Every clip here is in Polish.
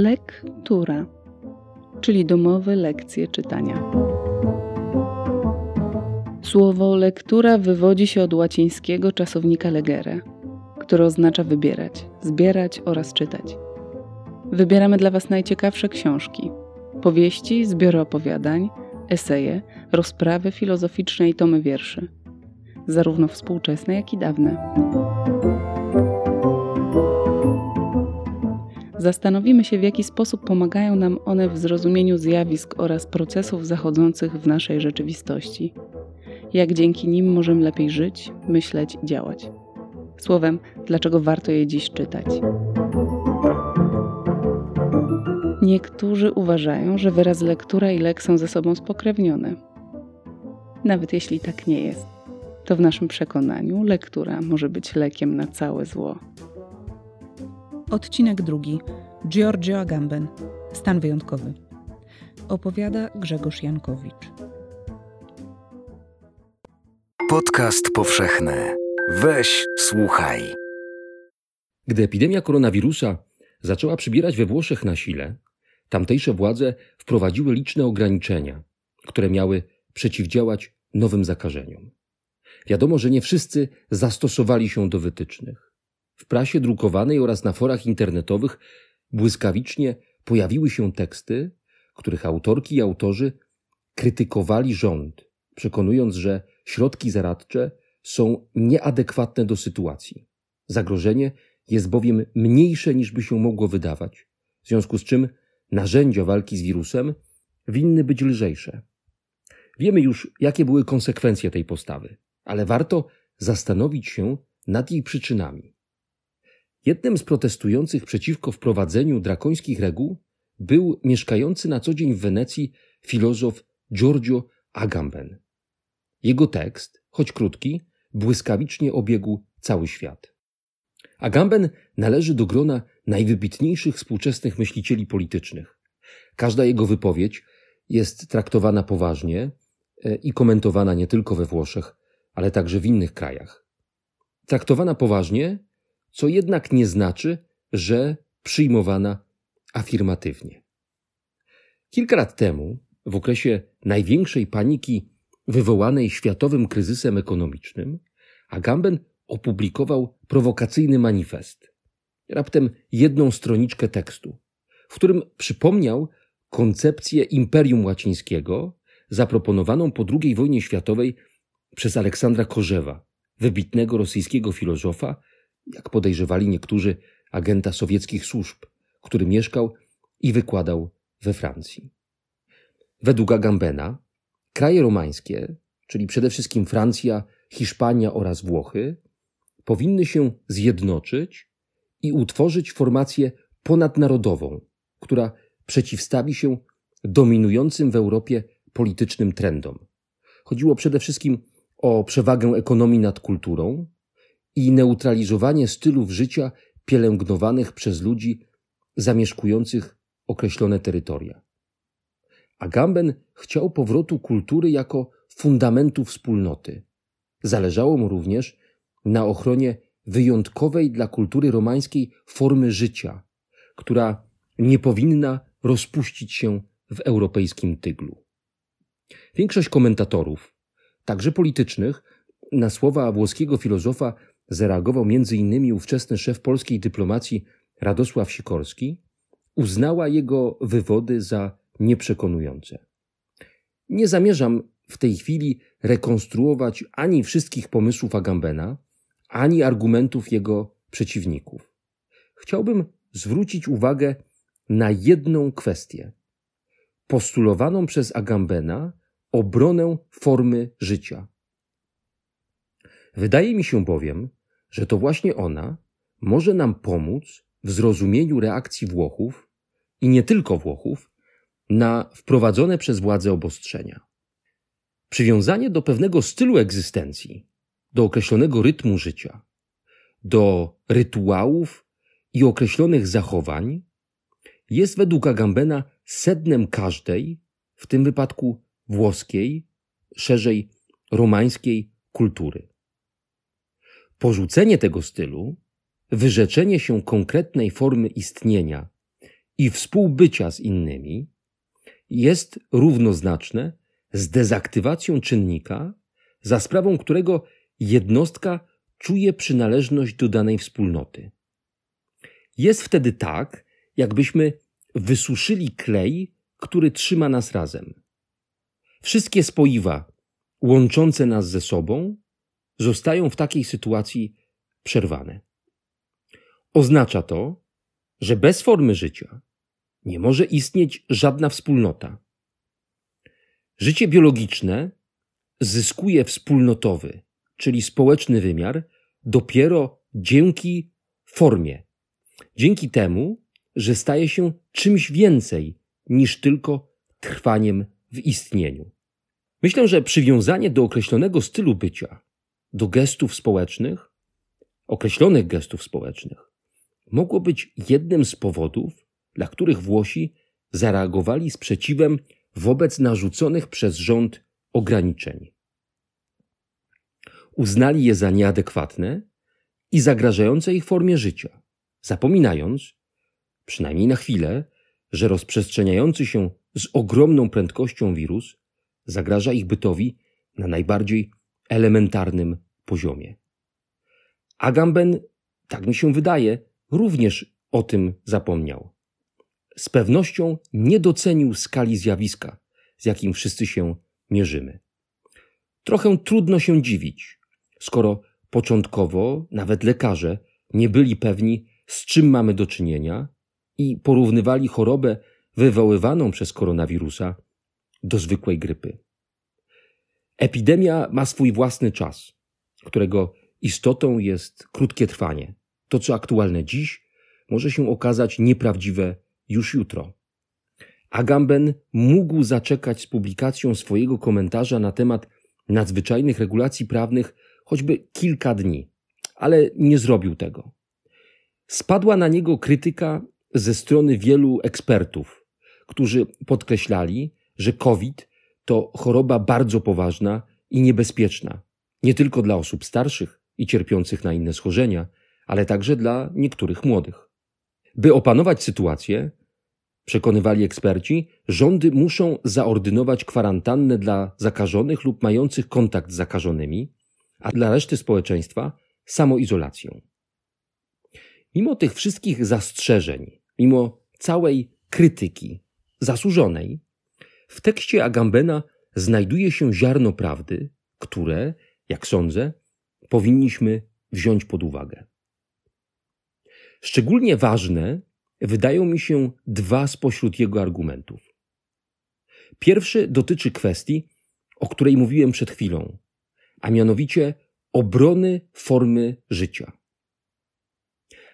lektura, czyli domowe lekcje czytania. Słowo lektura wywodzi się od łacińskiego czasownika legere, które oznacza wybierać, zbierać oraz czytać. Wybieramy dla Was najciekawsze książki, powieści, zbiory opowiadań, eseje, rozprawy filozoficzne i tomy wierszy, zarówno współczesne, jak i dawne. Zastanowimy się, w jaki sposób pomagają nam one w zrozumieniu zjawisk oraz procesów zachodzących w naszej rzeczywistości. Jak dzięki nim możemy lepiej żyć, myśleć i działać. Słowem, dlaczego warto je dziś czytać. Niektórzy uważają, że wyraz lektura i lek są ze sobą spokrewnione. Nawet jeśli tak nie jest, to w naszym przekonaniu lektura może być lekiem na całe zło. Odcinek drugi. Giorgio Agamben. Stan wyjątkowy. Opowiada Grzegorz Jankowicz. Podcast powszechny. Weź, słuchaj. Gdy epidemia koronawirusa zaczęła przybierać we Włoszech na sile, tamtejsze władze wprowadziły liczne ograniczenia, które miały przeciwdziałać nowym zakażeniom. Wiadomo, że nie wszyscy zastosowali się do wytycznych. W prasie drukowanej oraz na forach internetowych błyskawicznie pojawiły się teksty, których autorki i autorzy krytykowali rząd, przekonując, że środki zaradcze są nieadekwatne do sytuacji. Zagrożenie jest bowiem mniejsze niż by się mogło wydawać, w związku z czym narzędzia walki z wirusem winny być lżejsze. Wiemy już, jakie były konsekwencje tej postawy, ale warto zastanowić się nad jej przyczynami. Jednym z protestujących przeciwko wprowadzeniu drakońskich reguł był mieszkający na co dzień w Wenecji filozof Giorgio Agamben. Jego tekst, choć krótki, błyskawicznie obiegł cały świat. Agamben należy do grona najwybitniejszych współczesnych myślicieli politycznych. Każda jego wypowiedź jest traktowana poważnie e, i komentowana nie tylko we Włoszech, ale także w innych krajach. Traktowana poważnie, co jednak nie znaczy, że przyjmowana afirmatywnie. Kilka lat temu, w okresie największej paniki wywołanej światowym kryzysem ekonomicznym, Agamben opublikował prowokacyjny manifest, raptem jedną stroniczkę tekstu, w którym przypomniał koncepcję Imperium Łacińskiego zaproponowaną po II wojnie światowej przez Aleksandra Korzewa, wybitnego rosyjskiego filozofa, jak podejrzewali niektórzy agenta sowieckich służb, który mieszkał i wykładał we Francji. Według Agambena kraje romańskie, czyli przede wszystkim Francja, Hiszpania oraz Włochy, powinny się zjednoczyć i utworzyć formację ponadnarodową, która przeciwstawi się dominującym w Europie politycznym trendom. Chodziło przede wszystkim o przewagę ekonomii nad kulturą i neutralizowanie stylów życia pielęgnowanych przez ludzi zamieszkujących określone terytoria. Agamben chciał powrotu kultury jako fundamentu wspólnoty. Zależało mu również na ochronie wyjątkowej dla kultury romańskiej formy życia, która nie powinna rozpuścić się w europejskim tyglu. Większość komentatorów, także politycznych, na słowa włoskiego filozofa zareagował m.in. ówczesny szef polskiej dyplomacji Radosław Sikorski, uznała jego wywody za nieprzekonujące. Nie zamierzam w tej chwili rekonstruować ani wszystkich pomysłów Agambena, ani argumentów jego przeciwników. Chciałbym zwrócić uwagę na jedną kwestię. Postulowaną przez Agambena obronę formy życia. Wydaje mi się bowiem, że to właśnie ona może nam pomóc w zrozumieniu reakcji Włochów i nie tylko Włochów na wprowadzone przez władze obostrzenia. Przywiązanie do pewnego stylu egzystencji, do określonego rytmu życia, do rytuałów i określonych zachowań jest według Agambena sednem każdej, w tym wypadku włoskiej, szerzej romańskiej kultury. Porzucenie tego stylu, wyrzeczenie się konkretnej formy istnienia i współbycia z innymi jest równoznaczne z dezaktywacją czynnika, za sprawą którego jednostka czuje przynależność do danej wspólnoty. Jest wtedy tak, jakbyśmy wysuszyli klej, który trzyma nas razem. Wszystkie spoiwa łączące nas ze sobą zostają w takiej sytuacji przerwane. Oznacza to, że bez formy życia nie może istnieć żadna wspólnota. Życie biologiczne zyskuje wspólnotowy, czyli społeczny wymiar dopiero dzięki formie. Dzięki temu, że staje się czymś więcej niż tylko trwaniem w istnieniu. Myślę, że przywiązanie do określonego stylu bycia, do gestów społecznych, określonych gestów społecznych, mogło być jednym z powodów, dla których Włosi zareagowali sprzeciwem wobec narzuconych przez rząd ograniczeń. Uznali je za nieadekwatne i zagrażające ich formie życia, zapominając, przynajmniej na chwilę, że rozprzestrzeniający się z ogromną prędkością wirus zagraża ich bytowi na najbardziej elementarnym poziomie. Agamben, tak mi się wydaje, również o tym zapomniał. Z pewnością nie docenił skali zjawiska, z jakim wszyscy się mierzymy. Trochę trudno się dziwić, skoro początkowo nawet lekarze nie byli pewni, z czym mamy do czynienia i porównywali chorobę wywoływaną przez koronawirusa do zwykłej grypy. Epidemia ma swój własny czas, którego istotą jest krótkie trwanie. To, co aktualne dziś, może się okazać nieprawdziwe już jutro. Agamben mógł zaczekać z publikacją swojego komentarza na temat nadzwyczajnych regulacji prawnych choćby kilka dni, ale nie zrobił tego. Spadła na niego krytyka ze strony wielu ekspertów, którzy podkreślali, że COVID to choroba bardzo poważna i niebezpieczna, nie tylko dla osób starszych i cierpiących na inne schorzenia, ale także dla niektórych młodych. By opanować sytuację, przekonywali eksperci, rządy muszą zaordynować kwarantannę dla zakażonych lub mających kontakt z zakażonymi, a dla reszty społeczeństwa samoizolację. Mimo tych wszystkich zastrzeżeń, mimo całej krytyki zasłużonej, w tekście Agambena znajduje się ziarno prawdy, które, jak sądzę, powinniśmy wziąć pod uwagę. Szczególnie ważne wydają mi się dwa spośród jego argumentów. Pierwszy dotyczy kwestii, o której mówiłem przed chwilą, a mianowicie obrony formy życia.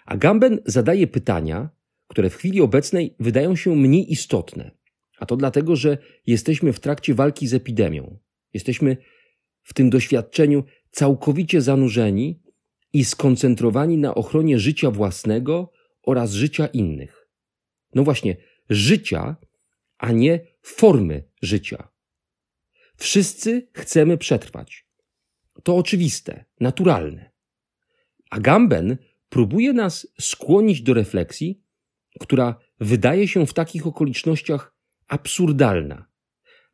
Agamben zadaje pytania, które w chwili obecnej wydają się mniej istotne, a to dlatego, że jesteśmy w trakcie walki z epidemią. Jesteśmy w tym doświadczeniu całkowicie zanurzeni i skoncentrowani na ochronie życia własnego oraz życia innych. No właśnie, życia, a nie formy życia. Wszyscy chcemy przetrwać. To oczywiste, naturalne. Agamben próbuje nas skłonić do refleksji, która wydaje się w takich okolicznościach absurdalna,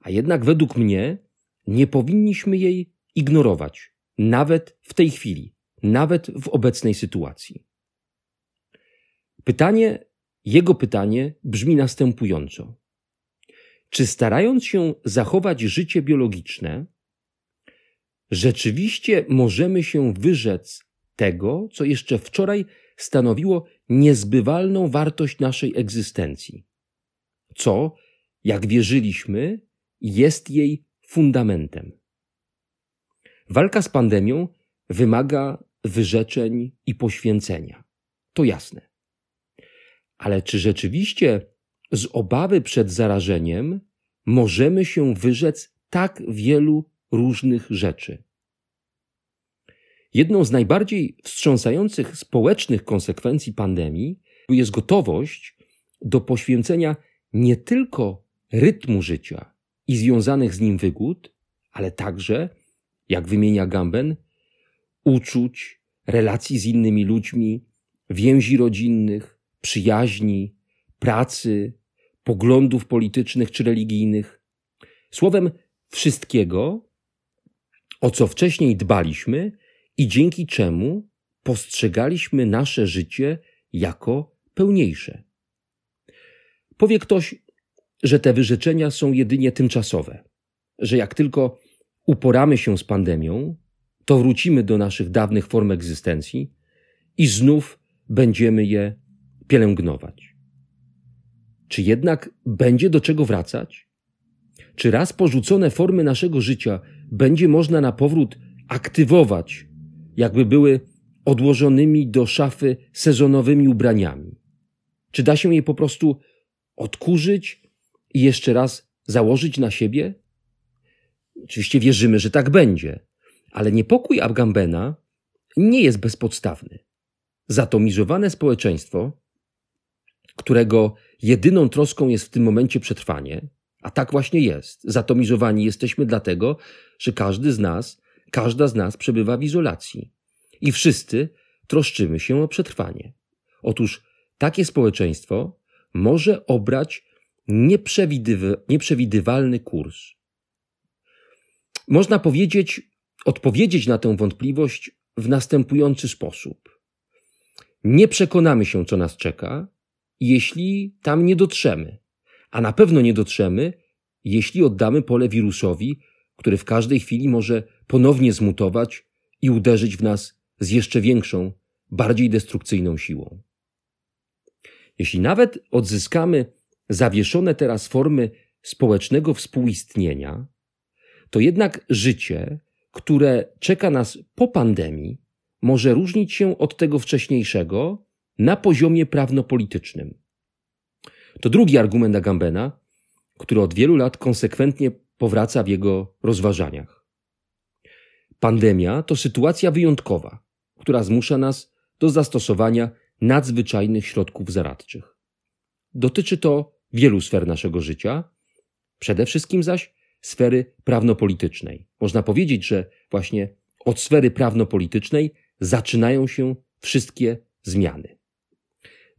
a jednak według mnie nie powinniśmy jej ignorować, nawet w tej chwili, nawet w obecnej sytuacji. Pytanie, jego pytanie brzmi następująco. Czy starając się zachować życie biologiczne, rzeczywiście możemy się wyrzec tego, co jeszcze wczoraj stanowiło niezbywalną wartość naszej egzystencji, co jak wierzyliśmy, jest jej fundamentem. Walka z pandemią wymaga wyrzeczeń i poświęcenia. To jasne. Ale czy rzeczywiście z obawy przed zarażeniem możemy się wyrzec tak wielu różnych rzeczy? Jedną z najbardziej wstrząsających społecznych konsekwencji pandemii jest gotowość do poświęcenia nie tylko rytmu życia i związanych z nim wygód, ale także, jak wymienia Gamben, uczuć, relacji z innymi ludźmi, więzi rodzinnych, przyjaźni, pracy, poglądów politycznych czy religijnych. Słowem, wszystkiego, o co wcześniej dbaliśmy i dzięki czemu postrzegaliśmy nasze życie jako pełniejsze. Powie ktoś, że te wyrzeczenia są jedynie tymczasowe, że jak tylko uporamy się z pandemią, to wrócimy do naszych dawnych form egzystencji i znów będziemy je pielęgnować. Czy jednak będzie do czego wracać? Czy raz porzucone formy naszego życia będzie można na powrót aktywować, jakby były odłożonymi do szafy sezonowymi ubraniami? Czy da się je po prostu odkurzyć i jeszcze raz założyć na siebie? Oczywiście wierzymy, że tak będzie, ale niepokój Abgambena nie jest bezpodstawny. Zatomizowane społeczeństwo, którego jedyną troską jest w tym momencie przetrwanie, a tak właśnie jest. Zatomizowani jesteśmy dlatego, że każdy z nas, każda z nas przebywa w izolacji i wszyscy troszczymy się o przetrwanie. Otóż takie społeczeństwo może obrać nieprzewidywalny kurs. Można powiedzieć, odpowiedzieć na tę wątpliwość w następujący sposób. Nie przekonamy się, co nas czeka, jeśli tam nie dotrzemy, a na pewno nie dotrzemy, jeśli oddamy pole wirusowi, który w każdej chwili może ponownie zmutować i uderzyć w nas z jeszcze większą, bardziej destrukcyjną siłą. Jeśli nawet odzyskamy zawieszone teraz formy społecznego współistnienia, to jednak życie, które czeka nas po pandemii, może różnić się od tego wcześniejszego na poziomie prawno-politycznym. To drugi argument Agambena, który od wielu lat konsekwentnie powraca w jego rozważaniach. Pandemia to sytuacja wyjątkowa, która zmusza nas do zastosowania nadzwyczajnych środków zaradczych. Dotyczy to wielu sfer naszego życia, przede wszystkim zaś sfery prawno-politycznej. Można powiedzieć, że właśnie od sfery prawno-politycznej zaczynają się wszystkie zmiany.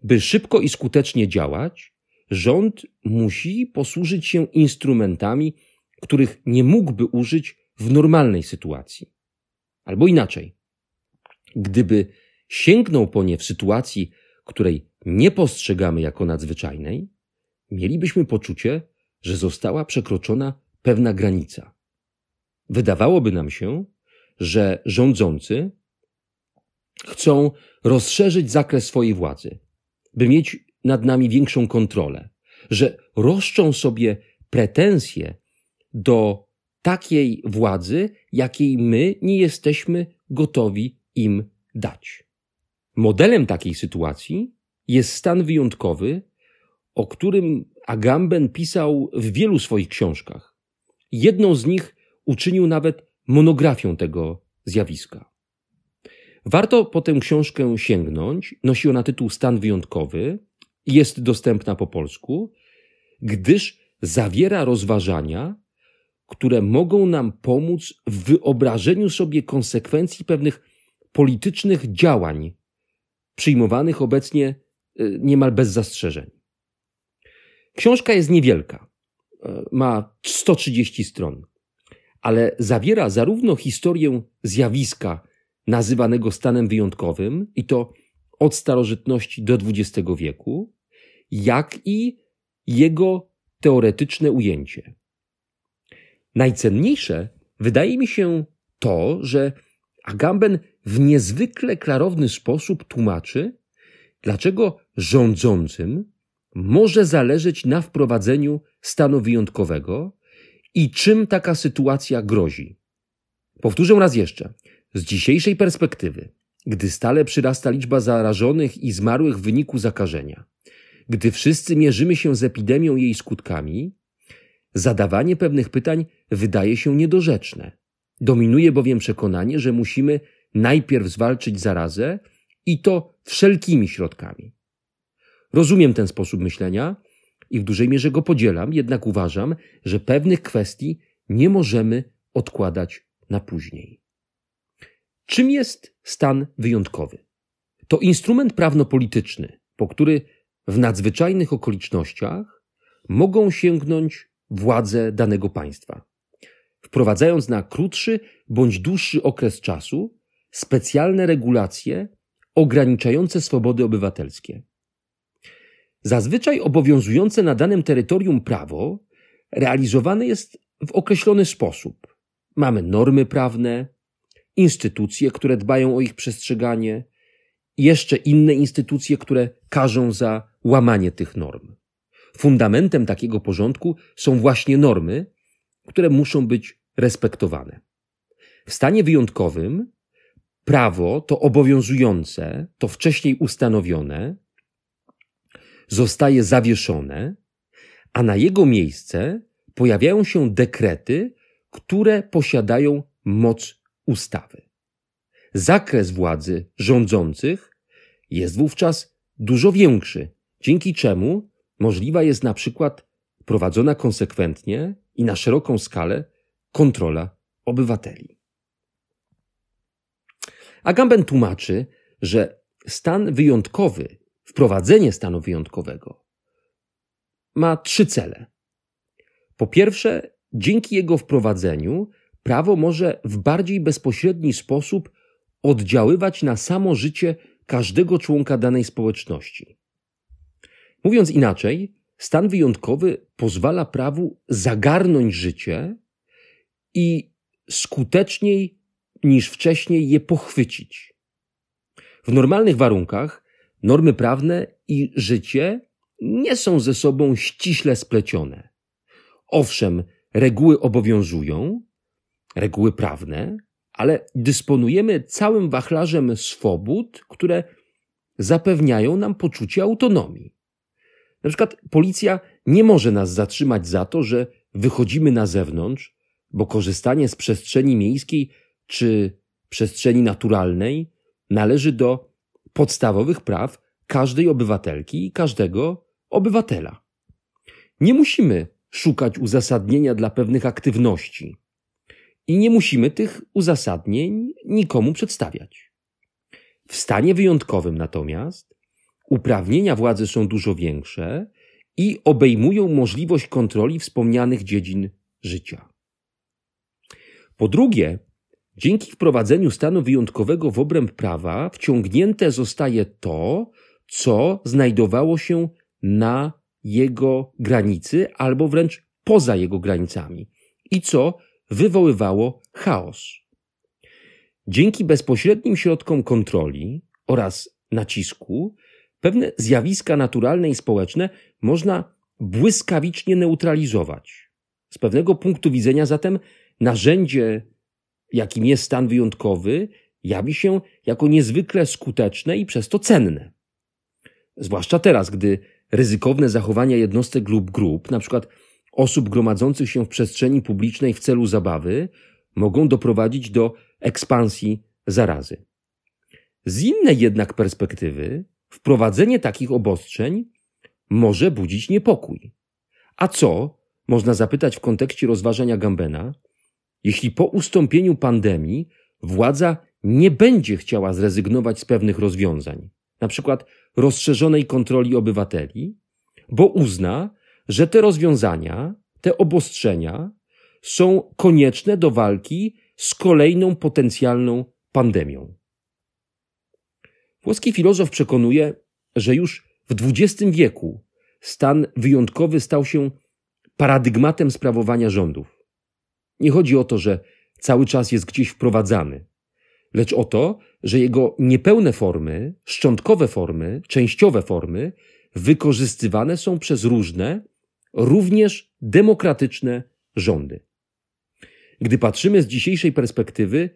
By szybko i skutecznie działać, rząd musi posłużyć się instrumentami, których nie mógłby użyć w normalnej sytuacji. Albo inaczej. Gdyby sięgnął po nie w sytuacji, której nie postrzegamy jako nadzwyczajnej, mielibyśmy poczucie, że została przekroczona pewna granica. Wydawałoby nam się, że rządzący chcą rozszerzyć zakres swojej władzy, by mieć nad nami większą kontrolę, że roszczą sobie pretensje do takiej władzy, jakiej my nie jesteśmy gotowi im dać. Modelem takiej sytuacji jest stan wyjątkowy, o którym Agamben pisał w wielu swoich książkach. Jedną z nich uczynił nawet monografią tego zjawiska. Warto po tę książkę sięgnąć. Nosi ona tytuł Stan wyjątkowy. Jest dostępna po polsku, gdyż zawiera rozważania, które mogą nam pomóc w wyobrażeniu sobie konsekwencji pewnych politycznych działań przyjmowanych obecnie y, niemal bez zastrzeżeń. Książka jest niewielka, e, ma 130 stron, ale zawiera zarówno historię zjawiska nazywanego stanem wyjątkowym, i to od starożytności do XX wieku, jak i jego teoretyczne ujęcie. Najcenniejsze wydaje mi się to, że Agamben w niezwykle klarowny sposób tłumaczy, dlaczego rządzącym może zależeć na wprowadzeniu stanu wyjątkowego i czym taka sytuacja grozi. Powtórzę raz jeszcze. Z dzisiejszej perspektywy, gdy stale przyrasta liczba zarażonych i zmarłych w wyniku zakażenia, gdy wszyscy mierzymy się z epidemią i jej skutkami, zadawanie pewnych pytań wydaje się niedorzeczne. Dominuje bowiem przekonanie, że musimy najpierw zwalczyć zarazę i to wszelkimi środkami. Rozumiem ten sposób myślenia i w dużej mierze go podzielam, jednak uważam, że pewnych kwestii nie możemy odkładać na później. Czym jest stan wyjątkowy? To instrument prawno-polityczny, po który w nadzwyczajnych okolicznościach mogą sięgnąć władze danego państwa, wprowadzając na krótszy bądź dłuższy okres czasu specjalne regulacje ograniczające swobody obywatelskie. Zazwyczaj obowiązujące na danym terytorium prawo realizowane jest w określony sposób. Mamy normy prawne, instytucje, które dbają o ich przestrzeganie, jeszcze inne instytucje, które każą za łamanie tych norm. Fundamentem takiego porządku są właśnie normy, które muszą być respektowane. W stanie wyjątkowym prawo to obowiązujące, to wcześniej ustanowione, zostaje zawieszone, a na jego miejsce pojawiają się dekrety, które posiadają moc ustawy. Zakres władzy rządzących jest wówczas dużo większy, dzięki czemu możliwa jest na przykład prowadzona konsekwentnie i na szeroką skalę kontrola obywateli. Agamben tłumaczy, że stan wyjątkowy, wprowadzenie stanu wyjątkowego ma trzy cele. Po pierwsze, dzięki jego wprowadzeniu prawo może w bardziej bezpośredni sposób oddziaływać na samo życie każdego członka danej społeczności. Mówiąc inaczej, stan wyjątkowy pozwala prawu zagarnąć życie i skuteczniej niż wcześniej je pochwycić. W normalnych warunkach normy prawne i życie nie są ze sobą ściśle splecione. Owszem, reguły obowiązują, reguły prawne, ale dysponujemy całym wachlarzem swobód, które zapewniają nam poczucie autonomii. Na przykład policja nie może nas zatrzymać za to, że wychodzimy na zewnątrz, bo korzystanie z przestrzeni miejskiej czy przestrzeni naturalnej należy do podstawowych praw każdej obywatelki i każdego obywatela. Nie musimy szukać uzasadnienia dla pewnych aktywności i nie musimy tych uzasadnień nikomu przedstawiać. W stanie wyjątkowym natomiast uprawnienia władzy są dużo większe i obejmują możliwość kontroli wspomnianych dziedzin życia. Po drugie, dzięki wprowadzeniu stanu wyjątkowego w obręb prawa wciągnięte zostaje to, co znajdowało się na jego granicy albo wręcz poza jego granicami i co wywoływało chaos. Dzięki bezpośrednim środkom kontroli oraz nacisku pewne zjawiska naturalne i społeczne można błyskawicznie neutralizować. Z pewnego punktu widzenia zatem narzędzie, jakim jest stan wyjątkowy, jawi się jako niezwykle skuteczne i przez to cenne. Zwłaszcza teraz, gdy ryzykowne zachowania jednostek lub grup, przykład osób gromadzących się w przestrzeni publicznej w celu zabawy, mogą doprowadzić do ekspansji zarazy. Z innej jednak perspektywy, wprowadzenie takich obostrzeń może budzić niepokój. A co, można zapytać w kontekście rozważania Gambena, jeśli po ustąpieniu pandemii władza nie będzie chciała zrezygnować z pewnych rozwiązań, na przykład rozszerzonej kontroli obywateli, bo uzna, że te rozwiązania, te obostrzenia są konieczne do walki z kolejną potencjalną pandemią. Włoski filozof przekonuje, że już w XX wieku stan wyjątkowy stał się paradygmatem sprawowania rządów. Nie chodzi o to, że cały czas jest gdzieś wprowadzany, lecz o to, że jego niepełne formy, szczątkowe formy, częściowe formy wykorzystywane są przez różne, również demokratyczne rządy. Gdy patrzymy z dzisiejszej perspektywy,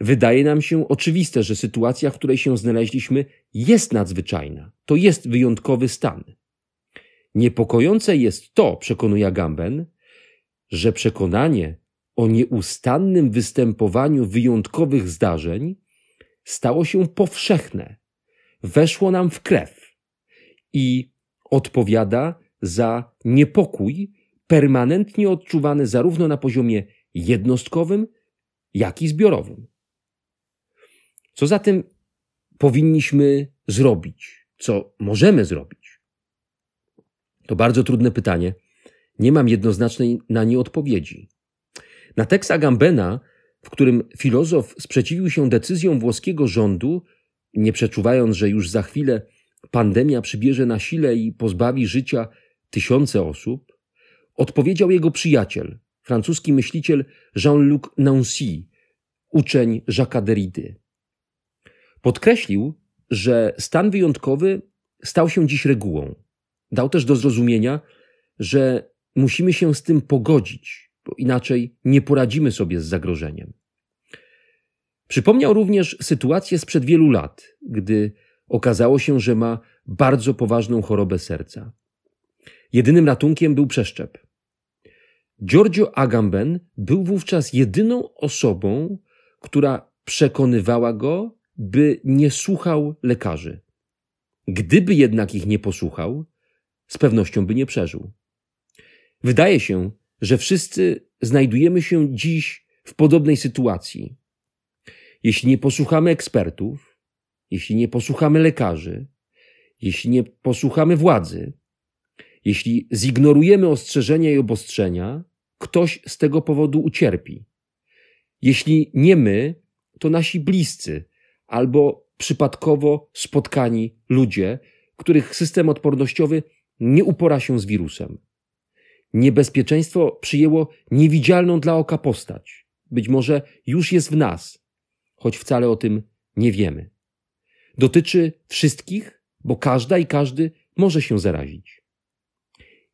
wydaje nam się oczywiste, że sytuacja, w której się znaleźliśmy, jest nadzwyczajna. To jest wyjątkowy stan. Niepokojące jest to, przekonuje Agamben, że przekonanie o nieustannym występowaniu wyjątkowych zdarzeń stało się powszechne, weszło nam w krew i odpowiada za niepokój permanentnie odczuwany zarówno na poziomie jednostkowym, jak i zbiorowym. Co zatem powinniśmy zrobić? Co możemy zrobić? To bardzo trudne pytanie. Nie mam jednoznacznej na nie odpowiedzi. Na tekst Agambena, w którym filozof sprzeciwił się decyzjom włoskiego rządu, nie przeczuwając, że już za chwilę pandemia przybierze na sile i pozbawi życia tysiące osób, odpowiedział jego przyjaciel, francuski myśliciel Jean-Luc Nancy, uczeń Jacques Derrida. Podkreślił, że stan wyjątkowy stał się dziś regułą. Dał też do zrozumienia, że musimy się z tym pogodzić, bo inaczej nie poradzimy sobie z zagrożeniem. Przypomniał również sytuację sprzed wielu lat, gdy okazało się, że ma bardzo poważną chorobę serca. Jedynym ratunkiem był przeszczep. Giorgio Agamben był wówczas jedyną osobą, która przekonywała go, by nie słuchał lekarzy. Gdyby jednak ich nie posłuchał, z pewnością by nie przeżył. Wydaje się, że wszyscy znajdujemy się dziś w podobnej sytuacji. Jeśli nie posłuchamy ekspertów, jeśli nie posłuchamy lekarzy, jeśli nie posłuchamy władzy, jeśli zignorujemy ostrzeżenia i obostrzenia, ktoś z tego powodu ucierpi. Jeśli nie my, to nasi bliscy albo przypadkowo spotkani ludzie, których system odpornościowy nie upora się z wirusem. Niebezpieczeństwo przyjęło niewidzialną dla oka postać. Być może już jest w nas, choć wcale o tym nie wiemy. Dotyczy wszystkich, bo każda i każdy może się zarazić.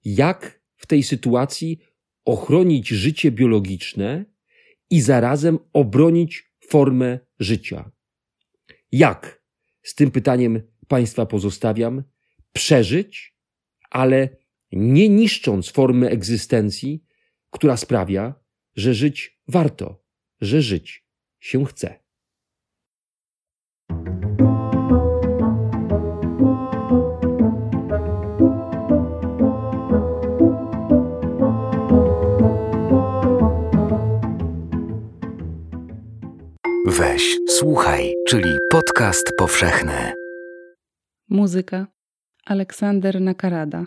Jak w tej sytuacji ochronić życie biologiczne i zarazem obronić formę życia? Jak? Z tym pytaniem Państwa pozostawiam. Przeżyć, ale nie niszcząc formy egzystencji, która sprawia, że żyć warto, że żyć się chce. Weź, słuchaj, czyli podcast powszechny. Muzyka Aleksander Nakarada,